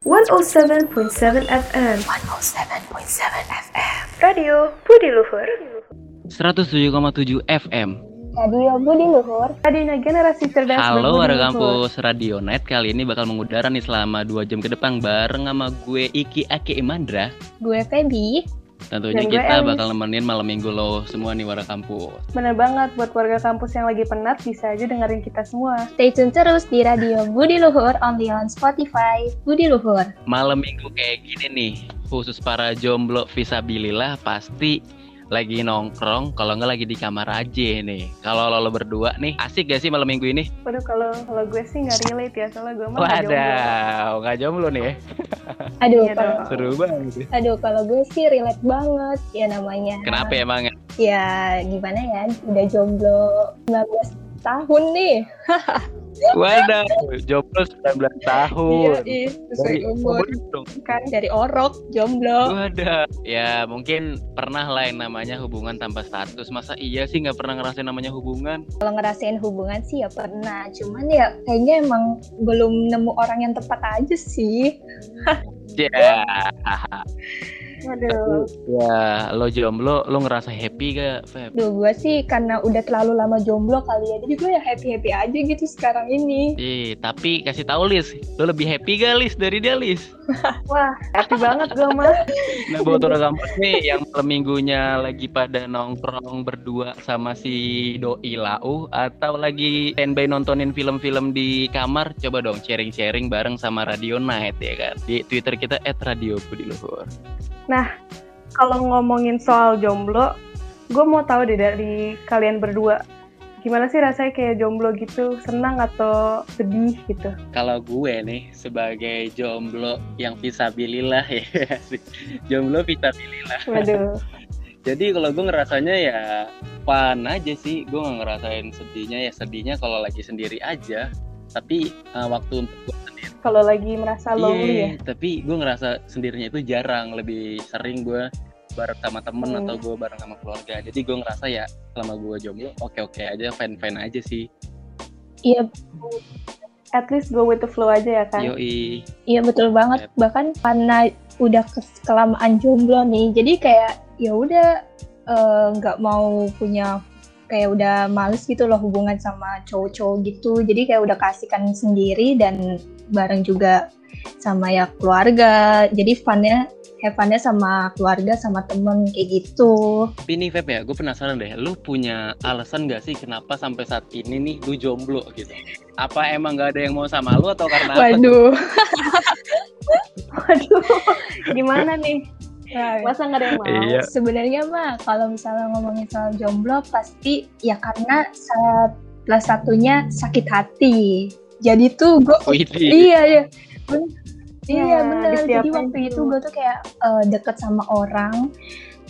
107.7 FM 107.7 FM Radio Budi Luhur. 107,7 FM Radio Budi Luhur. Radio generasi cerdas Halo warga kampus Radio Net. Kali ini bakal mengudara nih selama 2 jam ke depan Bareng sama gue Iki Ake Imandra. Gue Feby Tentunya Dan kita bakal nemenin malam minggu lo semua nih warga kampus. Bener banget buat warga kampus yang lagi penat bisa aja dengerin kita semua. Stay tune terus di Radio Budi Luhur Only on Spotify. Budi Luhur. Malam minggu kayak gini nih Khusus para jomblo visabilillah Pasti lagi nongkrong Kalau nggak lagi di kamar aja nih Kalau lo, lo berdua nih Asik gak sih malam minggu ini? Waduh kalau kalau gue sih nggak relate ya soalnya gue mah nggak jomblo. Wadaw, nggak jomblo nih ya Aduh Iya kalau. Seru banget ya. Aduh kalau gue sih relate banget ya namanya Kenapa emang ya? Ya gimana ya Udah jomblo 19 tahun nih. Wadaw, jomblo 19 tahun. Iya ih Dari sesuai umur dong. Kan Dari orok jomblo. Wadah, ya mungkin pernah lah yang namanya hubungan tanpa status. Masa iya sih nggak pernah ngerasain namanya hubungan? Kalau ngerasain hubungan sih ya pernah. Cuman ya kayaknya emang belum nemu orang yang tepat aja sih. Ya, waduh ya lo jomblo, lo ngerasa happy gak, Feb? Duh gue sih karena udah terlalu lama jomblo kali ya Jadi gue ya happy-happy aja gitu sekarang ini Ih, tapi kasih tahu Lis, lo lebih happy gak Lis dari dia Lis? wah happy banget gue mah Nah buat orang kampus nih yang malam minggunya lagi pada nongkrong berdua sama si Doi Lau atau lagi standby nontonin film-film di kamar, coba dong sharing-sharing bareng sama Radio Night ya kan di Twitter kita @radio_budi_luhur. Kalau ngomongin soal jomblo gue mau tahu deh dari kalian berdua. Gimana sih rasanya kayak jomblo gitu? Senang atau sedih gitu? Kalau gue nih sebagai jomblo yang visabilillah ya, jomblo visabilillah. waduh. Jadi kalau gue ngerasanya ya fun aja sih, gue nggak ngerasain sedihnya. Ya sedihnya kalau lagi sendiri aja. Tapi uh, waktu untuk gue sendiri, kalau lagi merasa lonely ya Iya, tapi gue ngerasa sendirinya itu jarang, lebih sering gue bareng sama temen Hmm. atau gue bareng sama keluarga. Jadi gue ngerasa ya selama gue jomblo oke-oke aja, fine-fine aja sih. Iya at least go with the flow aja ya kan Yoi. Iya betul banget. Bahkan karena udah kelamaan jomblo nih, jadi kayak ya udah eh, nggak mau punya kayak udah males gitu loh hubungan sama cowok-cowok gitu. Jadi kayak udah kasihkan sendiri dan bareng juga sama ya keluarga. Jadi funnya have funnya sama keluarga sama temen kayak gitu. Tapi nih Feb ya, gue penasaran deh, lu punya alasan gak sih kenapa sampai saat ini nih lu jomblo gitu? Apa emang gak ada yang mau sama lu atau karena apa? Waduh. waduh gimana nih Nah, masa nggak ada yang mau Iya. Sebenarnya mah kalau misalnya ngomongin soal jomblo pasti ya karena salah satunya sakit hati. Jadi tuh gue Widih. iya iya Ben- Iya, iya bener. Jadi waktu itu gue tuh kayak eh, deket sama orang,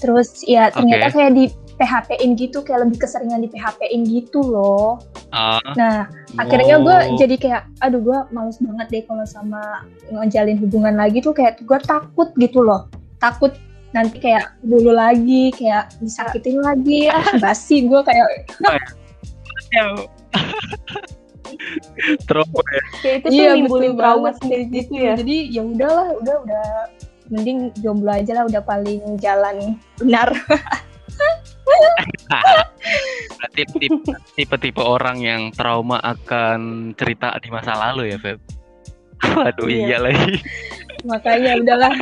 terus ya ternyata kayak di PHP-in gitu, kayak lebih keseringan di PHP-in gitu loh. Ah, Nah akhirnya gue oh. jadi kayak, aduh gue males banget deh kalau sama ngejalin hubungan lagi tuh kayak gue takut gitu loh, takut nanti kayak dulu lagi kayak disakitin lagi ah basi gue kayak Trauma ya. kayak itu tuh iya nimbulin betul trauma banget sendiri kayak gitu ya jadi ya udahlah udah udah mending jomblo aja lah udah paling jalan benar Berarti tipe-tipe orang yang trauma akan cerita di masa lalu ya, Feb? Waduh, Iya. iya lagi. makanya udahlah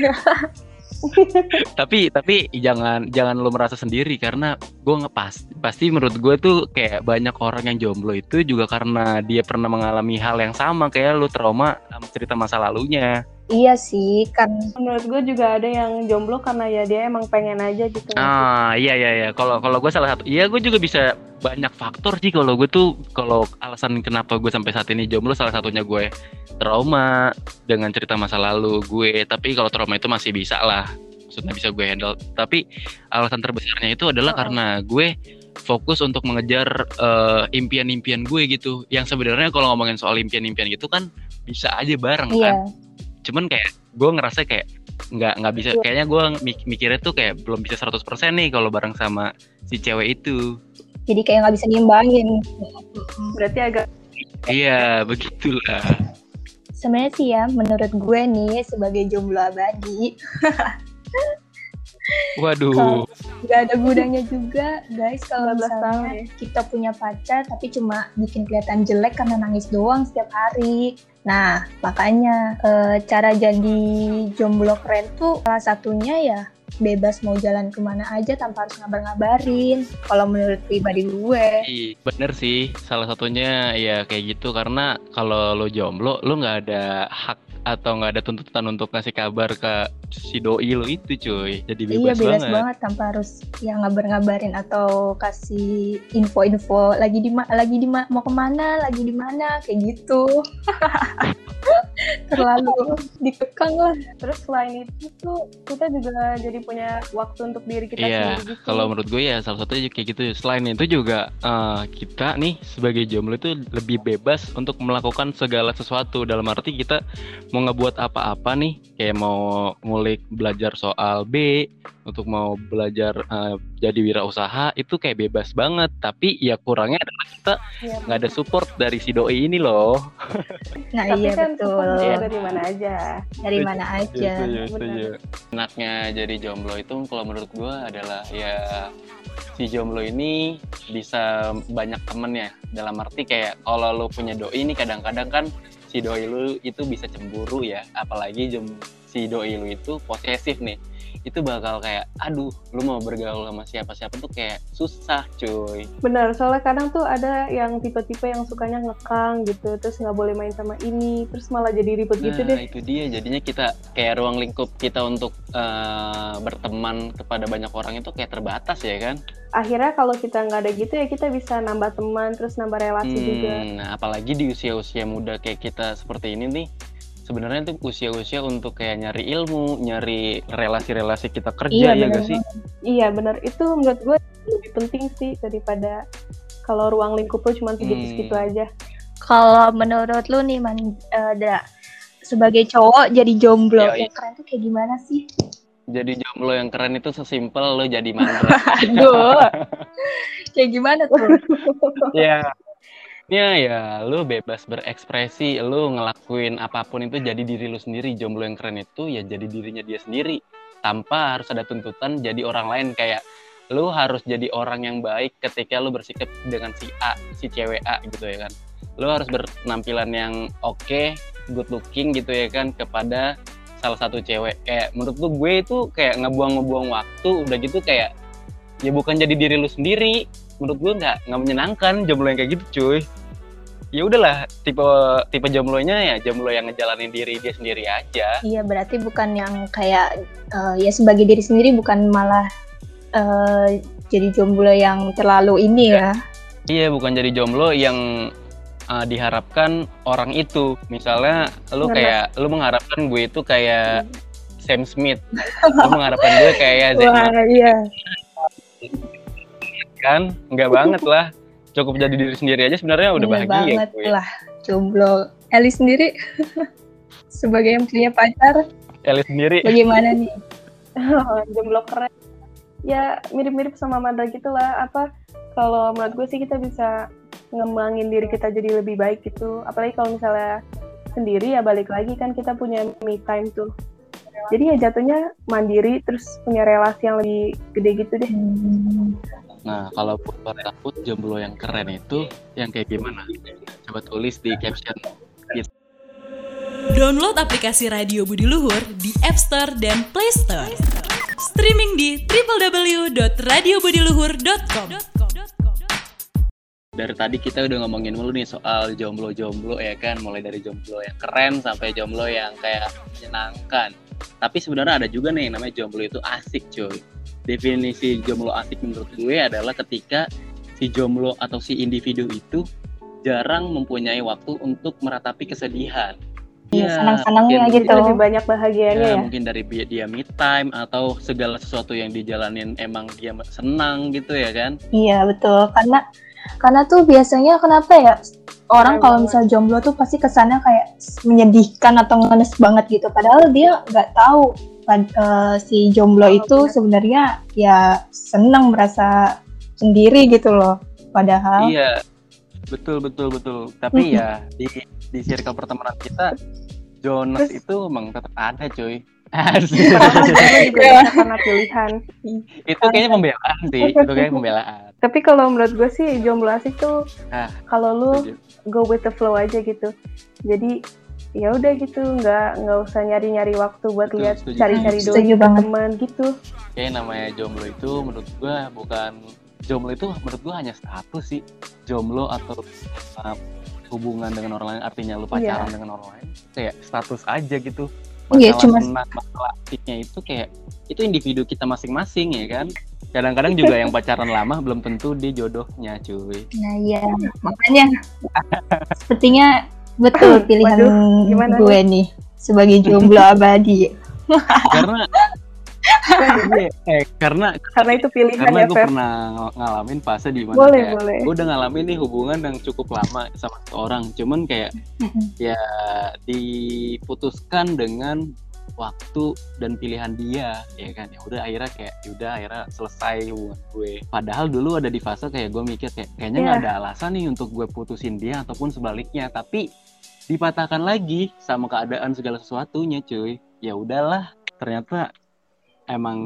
tapi tapi jangan jangan lu merasa sendiri karena gue ngepas pasti menurut gue tuh kayak banyak orang yang jomblo itu juga karena dia pernah mengalami hal yang sama kayak lu trauma sama cerita masa lalunya iya sih kan. Menurut gue juga ada yang jomblo karena ya dia emang pengen aja gitu. Ah iya iya iya. Kalau kalau gue salah satu iya gue juga bisa banyak faktor sih kalau gue tuh kalau alasan kenapa gue sampai saat ini jomblo salah satunya gue trauma dengan cerita masa lalu gue. Tapi kalau trauma itu masih bisa lah. Maksudnya bisa gue handle. Tapi alasan terbesarnya itu adalah Oh. karena gue fokus untuk mengejar eh, impian-impian gue gitu. Yang sebenarnya kalau ngomongin soal impian-impian gitu kan bisa aja bareng kan. iya cuman kayak gue ngerasa kayak nggak nggak bisa Iya. kayaknya gue mik- mikirnya tuh kayak belum bisa 100% nih kalau bareng sama si cewek itu jadi kayak nggak bisa ngimbangin berarti agak iya begitulah sebenarnya sih ya menurut gue nih sebagai jomblo abadi Waduh. nggak ada gunanya juga guys kalau 19 tahun misalnya ya. kita punya pacar tapi cuma bikin kelihatan jelek karena nangis doang setiap hari nah makanya eh, cara jadi jomblo keren tuh salah satunya ya bebas mau jalan ke mana aja tanpa harus ngabar-ngabarin kalau menurut pribadi gue. Ih, Bener sih, salah satunya ya kayak gitu karena kalau lo jomblo, lo nggak ada hak atau nggak ada tuntutan untuk ngasih kabar ke si doi lo itu cuy. Jadi iya bebas, bebas banget. banget. tanpa harus yang ngabar-ngabarin atau kasih info-info lagi di lagi di ma- mau ke mana lagi di mana kayak gitu terlalu dikekang lah Terus selain itu tuh kita juga jadi punya waktu untuk diri kita Iya, sendiri gitu. kalau menurut gue ya salah satunya kayak gitu. Selain itu juga eh, kita nih sebagai jomblo itu lebih bebas untuk melakukan segala sesuatu. Dalam arti kita mau ngebuat apa-apa nih, kayak mau ngulik belajar soal B, untuk mau belajar eh, jadi wirausaha itu kayak bebas banget. Tapi ya kurangnya adalah kita Iya, nggak ada support dari si doi ini loh. nah Tapi iya kan betul Iya. dari mana aja. dari mana aja benar. Enaknya jadi jomblo itu kalau menurut gue adalah ya si jomblo ini bisa banyak temen ya dalam arti kayak kalau lu punya doi ini kadang-kadang kan si doi lu itu bisa cemburu ya apalagi jem, si doi lu itu posesif nih itu bakal kayak aduh lu mau bergaul sama siapa-siapa tuh kayak susah cuy Benar, soalnya kadang tuh ada yang tipe-tipe yang sukanya ngekang gitu, terus nggak boleh main sama ini, terus malah jadi ribet gitu nah deh. itu dia jadinya kita kayak ruang lingkup kita untuk eh, berteman kepada banyak orang itu kayak terbatas ya kan Akhirnya kalau kita nggak ada gitu ya kita bisa nambah teman, terus nambah relasi juga. Hmm, Nah, apalagi di usia-usia muda kayak kita seperti ini nih, sebenarnya itu usia-usia untuk kayak nyari ilmu, nyari relasi-relasi kita kerja Iya, ya bener gak sih? Iya benar, itu menurut gue lebih penting sih daripada kalau ruang lingkup lo cuma segitu-segitu Hmm. aja. kalau menurut lu nih man eh, Da, sebagai cowok jadi jomblo Yoi. yang keren tuh kayak gimana sih Jadi jomblo yang keren itu sesimpel lo jadi mandra. aduh kayak gimana tuh ya. Ya ya, lu bebas berekspresi, lu ngelakuin apa pun itu jadi diri lu sendiri. Jomblo yang keren itu ya jadi dirinya dia sendiri tanpa harus ada tuntutan jadi orang lain kayak lu harus jadi orang yang baik ketika lu bersikap dengan si A, si cewek A gitu ya kan. Lu harus berpenampilan yang oke, good looking gitu ya kan kepada salah satu cewek. Kayak menurut lu gue itu kayak ngebuang-ngebuang waktu udah gitu kayak ya bukan jadi diri lu sendiri. Menurut gue nggak nggak menyenangkan jomblo yang kayak gitu cuy ya udahlah tipe tipe jomblonya ya jomblo yang ngejalanin diri dia sendiri aja. Iya berarti bukan yang kayak eh, ya sebagai diri sendiri bukan malah eh, jadi jomblo yang terlalu ini ya. Iya bukan jadi jomblo yang uh, diharapkan orang itu. Misalnya lu kayak lu mengharapkan gue itu kayak Sam Smith. Lu mengharapkan gue kayak Efron, iya. Kan? Nggak banget lah cukup jadi diri sendiri aja sebenarnya udah Bener bahagia banget gue lah jomblo Eli sendiri sebagai yang punya pacar Ellie sendiri bagaimana nih jomblo keren. Ya mirip-mirip sama Mandra gitu lah. Apa kalau menurut gue sih kita bisa ngembangin diri kita jadi lebih baik gitu. Apalagi kalau misalnya sendiri ya balik lagi kan kita punya me time tuh. Jadi ya jatuhnya mandiri terus punya relasi yang lebih gede gitu deh. Nah kalau buat takut jomblo yang keren itu yang kayak gimana? Coba tulis di caption. Download aplikasi Radio Budi Luhur di App Store dan Play Store. Streaming di www.radiobudiluhur.com. dari tadi kita udah ngomongin mulu nih soal jomblo-jomblo ya kan? Mulai dari jomblo yang keren sampai jomblo yang kayak menyenangkan. Tapi sebenarnya ada juga nih namanya jomblo itu asik cuy definisi jomblo asik menurut gue adalah ketika si jomblo atau si individu itu jarang mempunyai waktu untuk meratapi kesedihan. Iya, senang-senangnya mungkin- gitu. Itu lebih banyak bahagianya Ya, ya. mungkin dari dia me time atau segala sesuatu yang dijalanin emang dia senang gitu ya kan? Iya betul. Karena karena tuh biasanya kenapa ya orang kalau misal jomblo tuh pasti kesannya kayak menyedihkan atau ngenes banget gitu. Padahal dia nggak tahu pad- eh, si jomblo Oh, itu benar. sebenarnya ya senang merasa sendiri gitu loh padahal Iya, betul betul betul. Tapi ya di di circle pertemanan kita Jonas Terus- itu emang tetap ada cuy Asik. Juga bisa karena pilihan. itu kayaknya pembelaan sih itu kayaknya pembelaan Tapi kalau menurut gue sih jomblo asik tuh Ah, kalau lu Setuju. go with the flow aja gitu. Jadi ya udah gitu, nggak nggak usah nyari-nyari waktu buat Betul, lihat setuju. Setuju doi banget. teman gitu. kayak namanya jomblo itu menurut gua bukan jomblo itu menurut gua hanya status sih jomblo atau uh, hubungan dengan orang lain artinya lu pacaran dengan orang lain kayak status aja gitu Iya, masalah cuma- senang masalah itu kayak itu individu kita masing-masing ya kan kadang-kadang juga yang pacaran lama belum tentu dia jodohnya cuy Nah iya, makanya sepertinya betul pilihan Waduh, gimana gue nih sebagai jomblo abadi. karena eh karena Karena itu pilihan karena ya, gue Feb. pernah ng- ngalamin fase di mana Boleh, kayak boleh. gue udah ngalamin nih hubungan yang cukup lama sama seorang cuman kayak ya diputuskan dengan waktu dan pilihan dia ya kan ya udah akhirnya kayak ya udah akhirnya selesai hubungan gue padahal dulu ada di fase kayak gue mikir kayak kayaknya nggak Iya. ada alasan nih untuk gue putusin dia ataupun sebaliknya tapi dipatahkan lagi sama keadaan segala sesuatunya cuy ya udahlah ternyata emang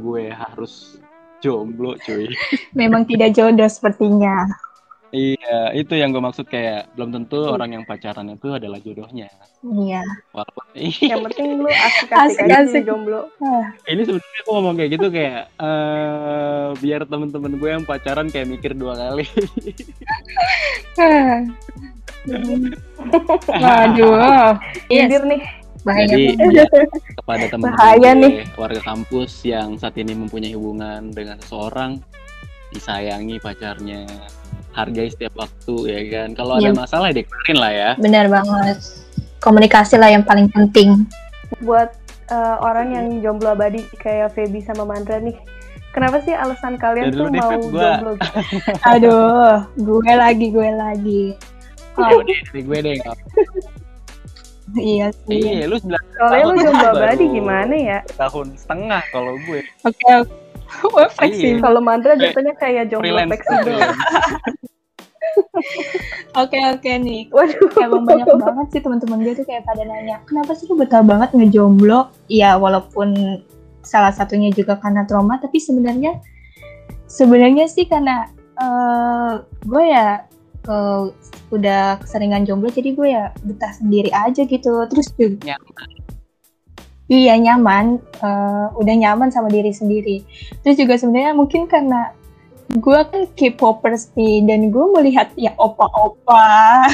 gue harus jomblo cuy Memang tidak jodoh sepertinya. iya itu yang gue maksud kayak belum tentu orang yang pacaran itu adalah jodohnya Iya. walaupun Yang penting lu asik-asik aja Asik-asik. jadi jomblo. ini sebenarnya aku ngomong kayak gitu kayak eh biar temen-temen gue yang pacaran kayak mikir dua kali Waduh. Yes. Bibir nih. Bahaya. jadi ya, kepada teman-teman Bahaya gue, nih. warga kampus yang saat ini mempunyai hubungan dengan seseorang disayangi pacarnya hargai setiap waktu ya kan kalau ada Iya. masalah dikeluarin lah ya Benar banget. Komunikasi lah yang paling penting. Buat eh, orang yang jomblo abadi kayak Feby sama Mandra nih. Kenapa sih alasan kalian Dari tuh mau jomblo gitu? Aduh, gue lagi, gue lagi. Oh, deh, dari gue deh nggak- Iya sih. iya lu 9 Soalnya lu jomblo abadi gimana ya? tahun setengah kalau gue Oke, oke. Wah, fleksibel. Kalau Mandra Eh, jatuhnya kayak jomblo fleksibel. freelance. Oke, oke nih. Waduh. Emang banyak banget sih teman-teman gue tuh kayak pada nanya, kenapa sih lu betah banget ngejomblo? Ya walaupun salah satunya juga karena trauma, tapi sebenarnya sebenarnya sih karena eh, gue ya eh, udah keseringan jomblo, jadi gue ya betah sendiri aja gitu. Terus juga Nyaman. Iya nyaman, eh, udah nyaman sama diri sendiri. Terus juga sebenarnya mungkin karena gue kan K-popers nih dan gue melihat ya opa-opa.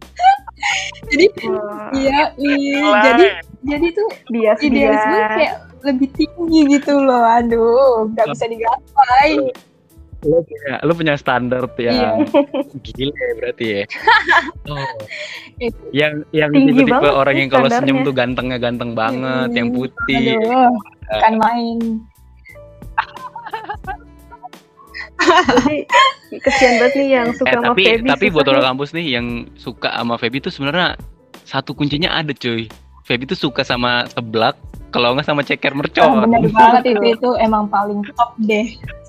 jadi Wah, iya, iya jadi jadi tuh bias idealis gue bias. kayak lebih tinggi gitu loh. Aduh, nggak bisa digapai. Lu punya lu punya standar Iya. yang gila ya berarti ya oh. Itu. yang yang Tinggi tipe-tipe banget orang yang kalau senyum tuh gantengnya ganteng banget Hmm, yang putih Aduh, kan main. Jadi kesian banget nih yang suka eh sama tapi Feby. tapi buat orang kampus nih yang suka sama Feby tuh sebenarnya satu kuncinya ada cuy Feby tuh suka sama seblak kalau nggak sama ceker Oh, mercon bener banget itu itu emang paling top deh.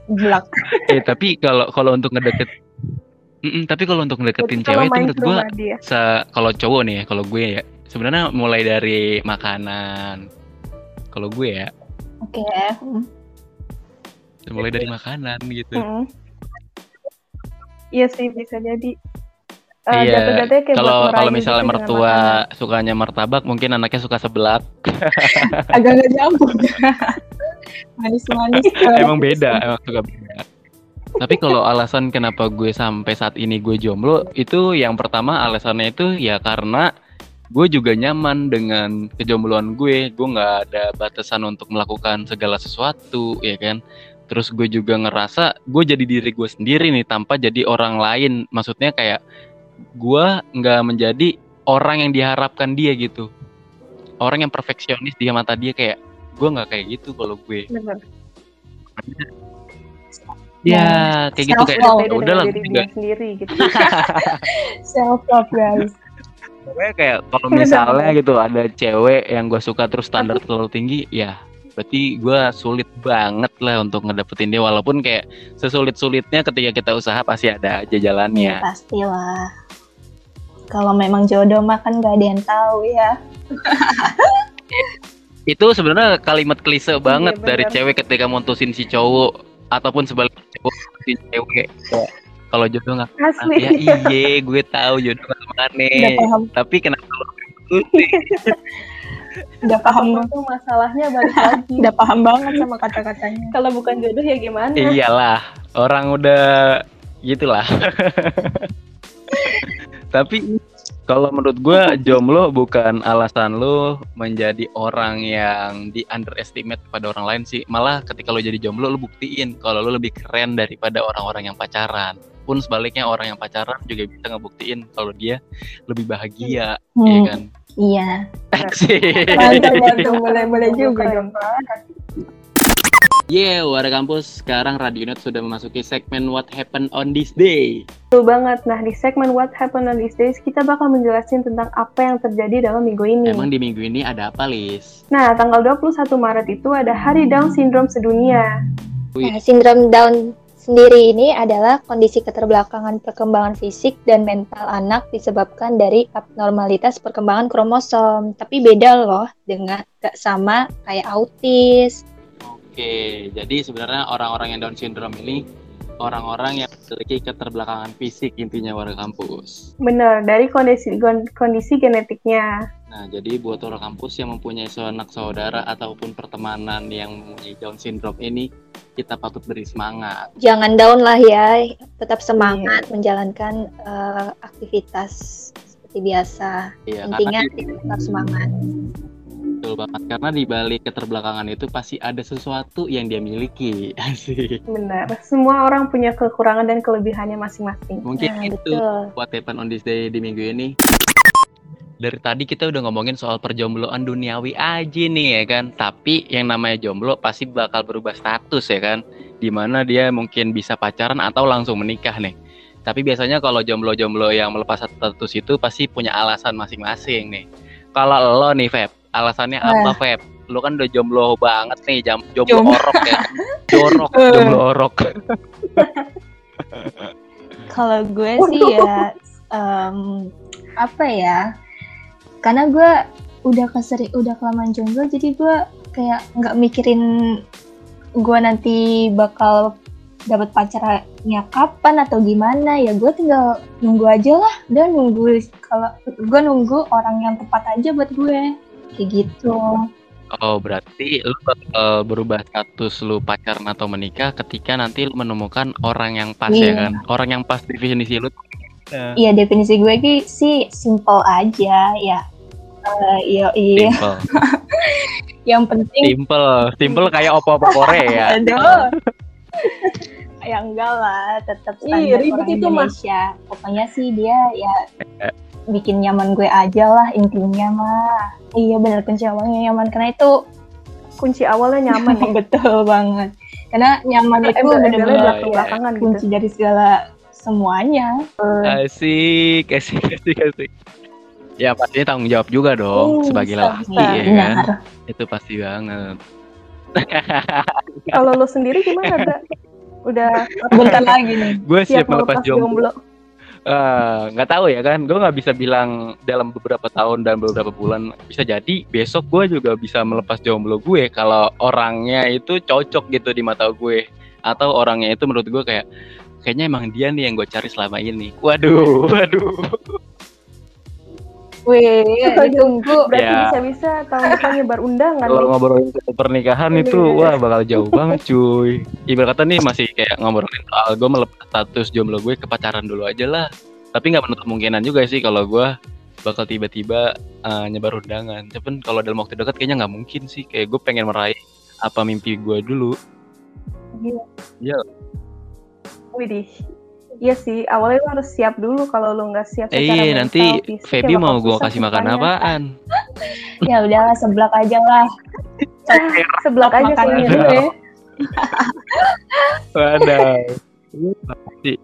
Belak. eh tapi kalau kalau untuk ngedeket Mm-mm, tapi kalau untuk ngedeketin Jadi cewek itu menurut se- kalau cowok nih ya kalau gue ya sebenarnya mulai dari makanan kalau gue ya Oke. mulai dari makanan gitu Mm-mm. Iya sih bisa jadi. Eh, Iya, kalau kalau misalnya gitu mertua sukanya martabak mungkin anaknya suka seblak Agak nggak nyambung. Manis-manis. emang beda emang suka beda. Tapi kalau alasan kenapa gue sampai saat ini gue jomblo itu yang pertama alasannya itu ya karena gue juga nyaman dengan kejombloan gue. Gue nggak ada batasan untuk melakukan segala sesuatu ya kan? Terus gue juga ngerasa gue jadi diri gue sendiri nih tanpa jadi orang lain. Maksudnya kayak gue nggak menjadi orang yang diharapkan dia gitu. Orang yang perfeksionis di mata dia kayak gue nggak kayak gitu kalau gue Bener. ya kayak gitu kayak ya gue juga dia sendiri gitu. Self love guys. Pokoknya kayak kalau misalnya gitu ada cewek yang gue suka terus standar terlalu tinggi ya berarti gue sulit banget lah untuk ngedapetin dia walaupun kayak sesulit sulitnya ketika kita usaha pasti ada aja Iya jalannya pastilah. kalau memang jodoh mah kan gak ada yang tahu ya. Itu sebenarnya kalimat klise banget benar. dari cewek ketika mutusin si cowok ataupun sebaliknya cowok mutusin cewek. Kayak, Kalau jodoh nggak Asli. ya iye gue tahu jodoh nggak ke mana. Udah paham, Tapi kenapa lo udah paham, Itu masalahnya balik lagi. udah paham banget sama kata-katanya. Kalau bukan jodoh ya gimana? Iyalah, orang udah gitulah. Tapi kalau menurut gua jomblo bukan alasan lo menjadi orang yang di underestimate pada orang lain sih. Malah ketika lo jadi jomblo lo buktiin kalau lo lebih keren daripada orang-orang yang pacaran. Pun sebaliknya orang yang pacaran juga bisa ngebuktiin kalau dia lebih bahagia, Hmm, ya kan? Iya. Mantap, mantap. Boleh, boleh juga dong. Yeah, warga kampus sekarang Radionet sudah memasuki segmen What Happened on This Day. Betul banget. Nah, di segmen What Happened on These Days, kita bakal menjelaskan tentang apa yang terjadi dalam minggu ini. Emang di minggu ini ada apa, Lis? Nah, tanggal 21 Maret itu ada Hari Down Syndrome sedunia. Nah, sindrom Down sendiri ini adalah kondisi keterbelakangan perkembangan fisik dan mental anak disebabkan dari abnormalitas perkembangan kromosom. Tapi beda loh dengan gak sama kayak autis. Oke, jadi sebenarnya orang-orang yang Down syndrome ini orang-orang yang memiliki keterbelakangan fisik intinya warga kampus. Benar, dari kondisi kondisi genetiknya. Nah, jadi buat orang kampus yang mempunyai sanak saudara ataupun pertemanan yang mempunyai Down syndrome ini, kita patut beri semangat. Jangan down lah ya, tetap semangat menjalankan eh, aktivitas seperti biasa. Iya, Intinya karena tetap semangat. Betul banget karena di balik keterbelakangan itu pasti ada sesuatu yang dia miliki. Asik. Benar. Semua orang punya kekurangan dan kelebihannya masing-masing. Mungkin Nah, itu betul. what happened on this day di minggu ini. Dari tadi kita udah ngomongin soal perjombloan duniawi aja nih ya kan. Tapi yang namanya jomblo pasti bakal berubah status ya kan. Di mana dia mungkin bisa pacaran atau langsung menikah nih. Tapi biasanya kalau jomblo-jomblo yang melepas status itu pasti punya alasan masing-masing nih. Kalau lo nih Feb, alasannya apa Feb? Lo kan udah jomblo banget nih, jam, jomblo Jomblo. orok ya. Jorok, jomblo orok. Kalau gue sih ya em, apa ya? Karena gue udah keseri udah kelamaan jomblo jadi gue kayak nggak mikirin gue nanti bakal dapat pacarnya kapan atau gimana ya gue tinggal nunggu aja lah dan nunggu kalau gue nunggu orang yang tepat aja buat gue kayak gitu Oh, berarti lu bakal berubah status lu pacaran atau menikah ketika nanti lu menemukan orang yang pas ya Iya. kan? Orang yang pas definisi lu. Iya definisi gue sih simple aja ya Eh, iya iya Simple. yang penting Simple, simple kayak opo-opo Korea. Aduh. ya enggak lah, tetap Ih, standar ribet orang itu, Mas. Indonesia. Pokoknya sih dia ya bikin nyaman gue aja lah intinya mah. Iya bener kunci awalnya nyaman karena itu Kunci awalnya nyaman ya. betul banget. Karena nyaman itu bener-bener ya, belakangan gitu. kunci dari segala semuanya. Asik, asik, asik, asik. Ya pastinya tanggung jawab juga dong Hmm, sebagai laki ya kan. Itu pasti banget. Kalau lo sendiri gimana? Udah Bentar lagi nih. Gue siap, siap melepas melepas jomblo. jomblo? Eh, nggak tahu ya kan. Gue nggak bisa bilang dalam beberapa tahun dan beberapa bulan bisa jadi. Besok gue juga bisa melepas jomblo gue kalau orangnya itu cocok gitu di mata gue. Atau orangnya itu menurut gue kayak kayaknya emang dia nih yang gue cari selama ini. Waduh waduh Wih, ditunggu. Berarti Ya. bisa-bisa tahun depan nyebar undangan kalau ngobrolin soal pernikahan itu wah bakal jauh banget cuy. Ibarat kata nih masih kayak ngobrolin soal gue melepas status jomblo gue ke pacaran dulu aja lah. Tapi nggak menutup kemungkinan juga sih kalau gue bakal tiba-tiba eh, nyebar undangan. Tapi kalau dalam waktu dekat kayaknya nggak mungkin sih. Kayak gue pengen meraih apa mimpi gue dulu. Widih. Iya sih, awalnya lo harus siap dulu kalau lo nggak siap secara eh mental, nanti fisik, Feby ya mau gue kasih makan apaan Ya udahlah seblak aja lah. Seblak aja kayaknya aja. gue. Waduh. Sih,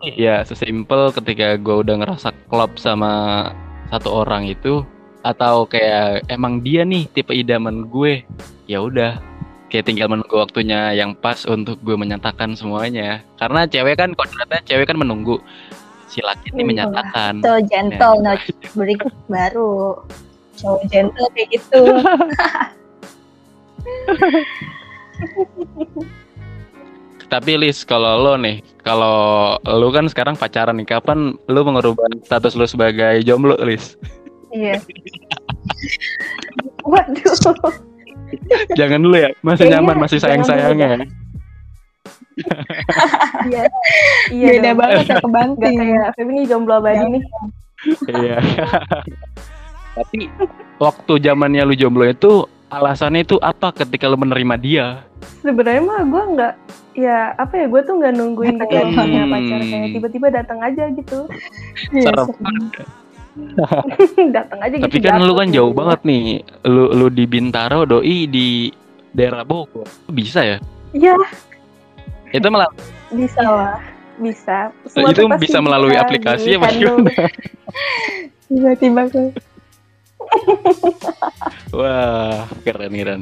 sih? Ya sesimpel ketika gue udah ngerasa klop sama satu orang itu atau kayak emang dia nih tipe idaman gue ya udah kayak tinggal menunggu waktunya yang pas untuk gue menyatakan semuanya karena cewek kan kodratnya cewek kan menunggu si laki ini Iya. menyatakan Tuh gentle Ya. berikut baru. Cowok gentle kayak gitu. Tapi Lis, kalau lo nih, kalau lo kan sekarang pacaran nih, kapan lo mengubah status lo sebagai jomblo, Lis? Iya. Waduh. Jangan dulu ya, masih Kayaknya nyaman, masih jangan sayang-sayangnya. Iya. Iya. Beda dong. banget ya Gak kebanting. kayak nih jomblo abadi nih. Iya. Tapi waktu zamannya lu jomblo itu alasannya itu apa ketika lu menerima dia? Sebenarnya mah gue nggak ya apa ya gue tuh nggak nungguin Hmm. kayak punya pacar kayak tiba-tiba datang aja gitu Iya. datang aja Tapi gitu kan lu kan tuh. jauh banget nih. Lu lu di Bintaro, doi di daerah Bogor. Bisa ya? Iya Itu malah bisa lah bisa Semua itu tuh pasti bisa melalui aplikasi apa di-handle. gimana? Tiba-tiba ke Wah, keren keren.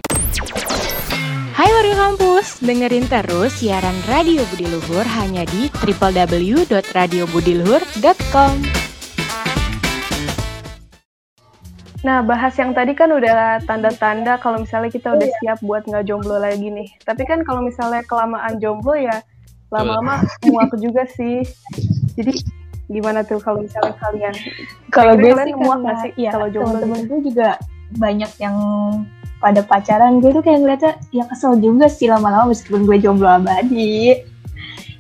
Hai warga kampus, dengerin terus siaran Radio Budi Luhur hanya di www.radiobudiluhur.com. Nah, bahas yang tadi kan udah tanda-tanda kalau misalnya kita udah siap buat nggak jomblo lagi nih. Tapi kan kalau misalnya kelamaan jomblo ya lama-lama muak juga sih. Jadi gimana tuh kalau misalnya kalian? kalau gue sih muak nggak sih ya kalau jomblo teman-teman gue juga banyak yang pada pacaran gue tuh kayak ngeliatnya ya kesel juga sih lama-lama meskipun gue jomblo abadi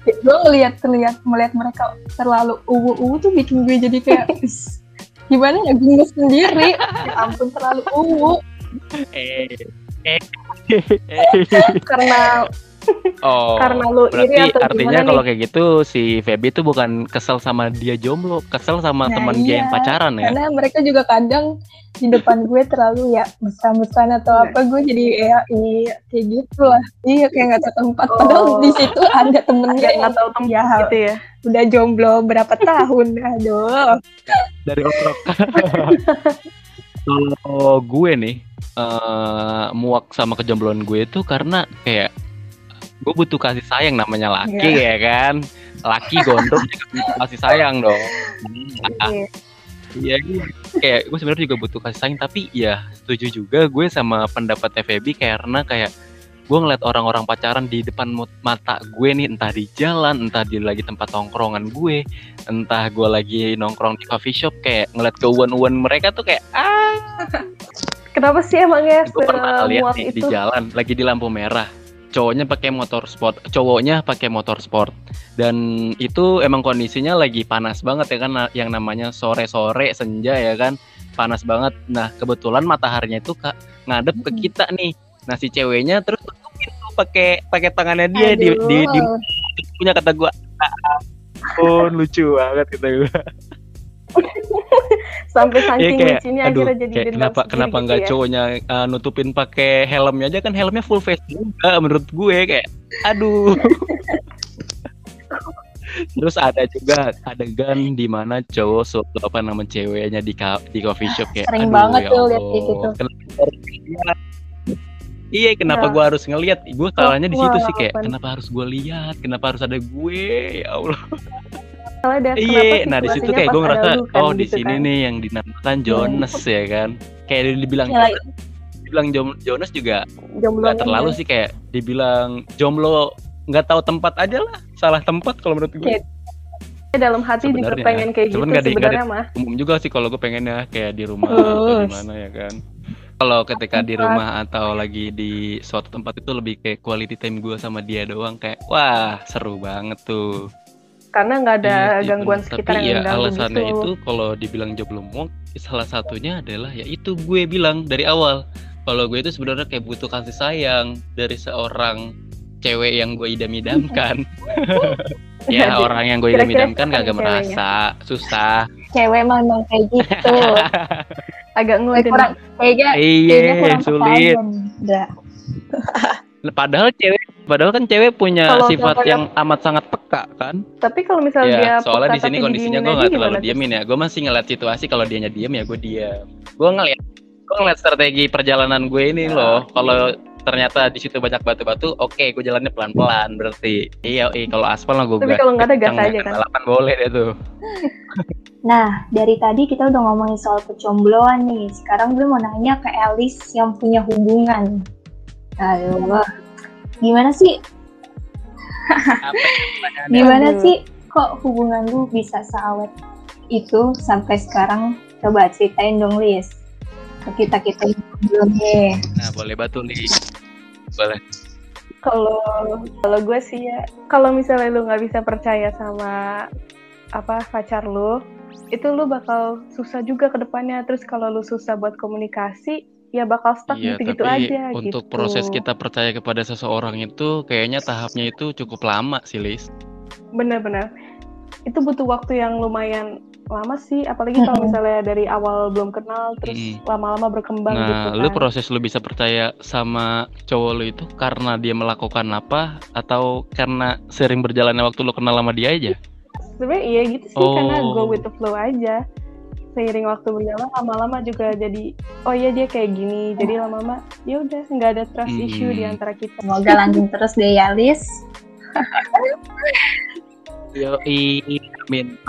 gue ngeliat ngeliat melihat mereka terlalu uwu-uwu tuh bikin gue jadi kayak "Is, gimana ya gue sendiri? Ya ampun terlalu uwu Eh, eh, Karena oh, karena lu iri berarti atau artinya kalau nih? kayak gitu si Feby tuh bukan kesel sama dia jomblo, kesel sama Nah, teman dia yang iya. pacaran ya. karena mereka juga kadang di depan gue terlalu ya mesra-mesraan atau Iya. apa gue jadi ya iya kayak gitu lah iya kayak nggak tahu tempat padahal Oh. di situ ada temennya yang nggak tahu tempat Ya, gitu ya. udah jomblo berapa tahun aduh dari oprok. Kalau gue nih eh muak sama kejombloan gue itu karena kayak gue butuh kasih sayang namanya laki ya kan. Laki gondrong kasih sayang dong. Iya. Iya, iya. kayak gue sebenarnya juga butuh kasih sayang tapi ya setuju juga gue sama pendapat FEB karena kayak gue ngeliat orang-orang pacaran di depan mata gue nih entah di jalan entah di lagi tempat nongkrongan gue entah gue lagi nongkrong di coffee shop kayak ngeliat keuan-uan mereka tuh kayak ah Kenapa sih emangnya gue pernah lihat nih di jalan lagi di lampu merah cowoknya pakai motor sport cowoknya pakai motor sport dan itu emang kondisinya lagi panas banget ya kan yang namanya sore-sore senja ya kan. Panas banget. Nah kebetulan mataharinya itu kak ngadep ke kita nih. Nah si ceweknya terus tutupin tuh pakai pakai tangannya dia di, Aduh. di, di punya kata gua. Oh lucu banget kata gua Sampai Iya saking kayak, lucunya aduh, akhirnya jadi kayak kenapa sendiri kenapa gitu nggak ya. cowoknya uh, nutupin pakai helmnya aja kan helmnya full face juga menurut gue kayak aduh. Terus ada juga adegan di mana cowok suatu apa nama ceweknya di ka- di coffee shop kayak Sering aduh, banget ya tuh kayak gitu. kenapa? Iya, kenapa Ya. gue harus ngelihat? Gue salahnya di situ sih kayak kenapa harus gue lihat? Kenapa harus ada gue? Ya Allah. Iya, nah di situ kayak gue ngerasa kan, oh di gitu sini kan. nih yang dinamakan Jonas ya kan. Kayak dibilang Ya, dibilang Jom- Jonas juga Jomblo nggak terlalu sih kayak dibilang jomblo nggak tahu tempat aja lah salah tempat kalau menurut gue Kayak dalam hati juga Sebenarnya. pengen kayak gitu Cuman nggak di- sebenarnya mah. umum juga sih kalau gue pengennya kayak di rumah atau gimana ya kan? Kalau ketika di rumah atau lagi di suatu tempat itu lebih kayak quality time gue sama dia doang kayak wah seru banget tuh Karena nggak ada Iya sih, gangguan bener. sekitar Tapi yang ya alasannya gitu. itu kalau dibilang jomblo muak, salah satunya adalah ya itu gue bilang dari awal. Kalau gue itu sebenarnya kayak butuh kasih sayang dari seorang cewek yang gue idam-idamkan. ya Jadi, orang yang gue idam-idamkan kagak merasa susah. cewek mah emang kayak gitu Agak kayak ngeliatin. kurang kayaknya kayaknya Iya, kurang sulit. Padahal cewek, padahal kan cewek punya Kalau sifat yang amat sangat peka kan. Tapi kalau misalnya dia Ya, soalnya peka di sini kondisinya gue nggak terlalu diemin ya. Gue masih ngeliat situasi kalau dianya diem ya gue diam. Gue ngeliat, gue ngeliat strategi perjalanan gue ini Ya, loh. Kalau ternyata di situ banyak batu-batu, oke, gue jalannya pelan-pelan berarti. Iya, iya kalau aspal lah gue Tapi kalau nggak ada gas aja kan. Balapan boleh deh tuh. Nah, dari tadi kita udah ngomongin soal kecombloan nih. Sekarang gue mau nanya ke Elis yang punya hubungan. Aduh, gimana sih? Ya? Gimana Aduh. sih kok hubungan lu bisa seawet itu sampai sekarang? Coba ceritain dong, Lis. Ke kita-kita yang belum nih. Nah, boleh batu nih. Boleh. Kalau kalau gue sih ya, kalau misalnya lu nggak bisa percaya sama apa pacar lu, itu lu bakal susah juga ke depannya. Terus kalau lu susah buat komunikasi, ya bakal stuck Iya, gitu-gitu tapi aja untuk gitu. proses kita percaya kepada seseorang itu kayaknya tahapnya itu cukup lama sih, Lis. Bener-bener. Itu butuh waktu yang lumayan lama sih, apalagi kalau misalnya dari awal belum kenal, terus Mm. lama-lama berkembang gitu Nah, kan. lu proses lu bisa percaya sama cowok lu itu karena dia melakukan apa atau karena sering berjalannya waktu lu kenal sama dia aja? Sebenarnya iya gitu sih, karena go Oh. with the flow aja. Seiring waktu berjalan, lama-lama juga jadi, oh iya dia kayak gini. Jadi lama-lama, ya udah nggak ada trust Hmm. issue di antara kita. Semoga lanjut terus deh ya, Lis. Yo, amin.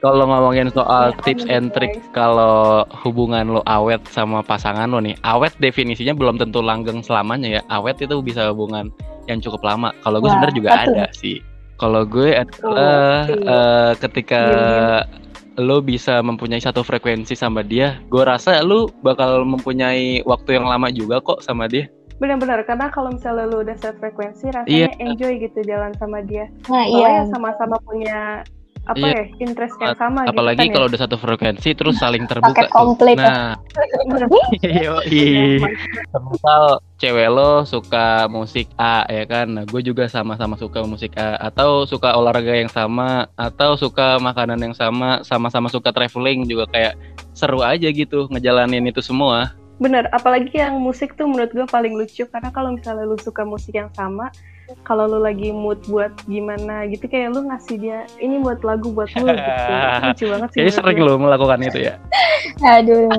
Kalau ngomongin soal Ya, tips amin, and trick kalau hubungan lo awet sama pasangan lo nih, awet definisinya belum tentu langgeng selamanya ya. Awet itu bisa hubungan yang cukup lama. Kalau gue Wah, sebenarnya juga ada sih. Kalau gue adalah oke. eh, ketika Gini, lo bisa mempunyai satu frekuensi sama dia, gue rasa lo bakal mempunyai waktu yang lama juga kok sama dia. Benar-benar, karena kalau misalnya lu udah set frekuensi, Iya. rasanya enjoy gitu jalan sama dia. Nah, Soalnya iya. sama-sama punya apa Iya. ya interest yang sama Apalagi gitu kan kalau udah satu frekuensi terus saling terbuka Paket tuh. komplit. Nah. Misal cewek lo suka musik A ya kan, nah gue juga sama-sama suka musik A atau suka olahraga yang sama atau suka makanan yang sama, sama-sama suka traveling juga kayak seru aja gitu ngejalanin itu semua. Bener, apalagi yang musik tuh menurut gue paling lucu karena kalau misalnya lu suka musik yang sama, kalau lu lagi mood buat gimana gitu kayak lu ngasih dia ini buat lagu buat lu gitu. Itu lucu banget sih. Kayaknya menurut sering lo melakukan itu ya. Aduh.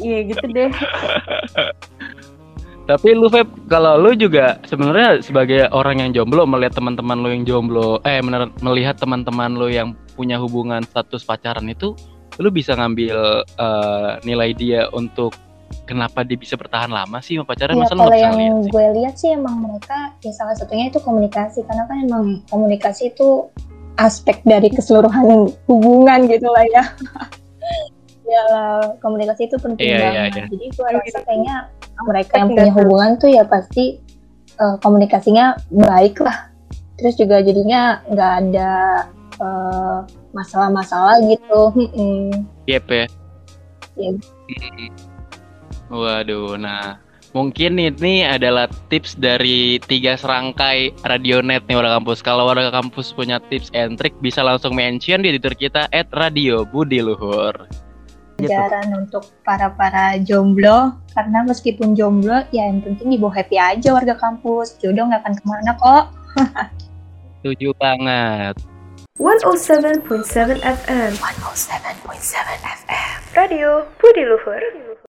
Iya gitu deh. Tapi lu Feb, kalau lu juga sebenarnya sebagai orang yang jomblo melihat teman-teman lu yang jomblo, eh bener, melihat teman-teman lu yang punya hubungan status pacaran itu, lu bisa ngambil eh, nilai dia untuk kenapa dia bisa bertahan lama sih sama pacaran? Ya Masa lu kalau yang lihat sih? gue lihat sih emang mereka ya salah satunya itu komunikasi karena kan emang komunikasi itu aspek dari keseluruhan hubungan gitu lah ya. ya lah, komunikasi itu penting Iya, iya, banget. iya. Jadi gue rasa kayaknya mereka yang punya hubungan tuh ya pasti eh, komunikasinya baik lah. Terus juga jadinya nggak ada eh, masalah-masalah gitu. Mm-mm. Yep ya. Iya. Mm. Waduh, nah mungkin ini adalah tips dari tiga serangkai Radionet nih warga kampus. Kalau warga kampus punya tips and trick bisa langsung mention di Twitter kita at Radio Budi Luhur. Gitu. pelajaran untuk para-para jomblo karena meskipun jomblo ya yang penting dibawa happy aja warga kampus jodoh nggak akan ke mana kok Setuju banget. 107.7 FM 107.7 FM Radio Budi Luhur.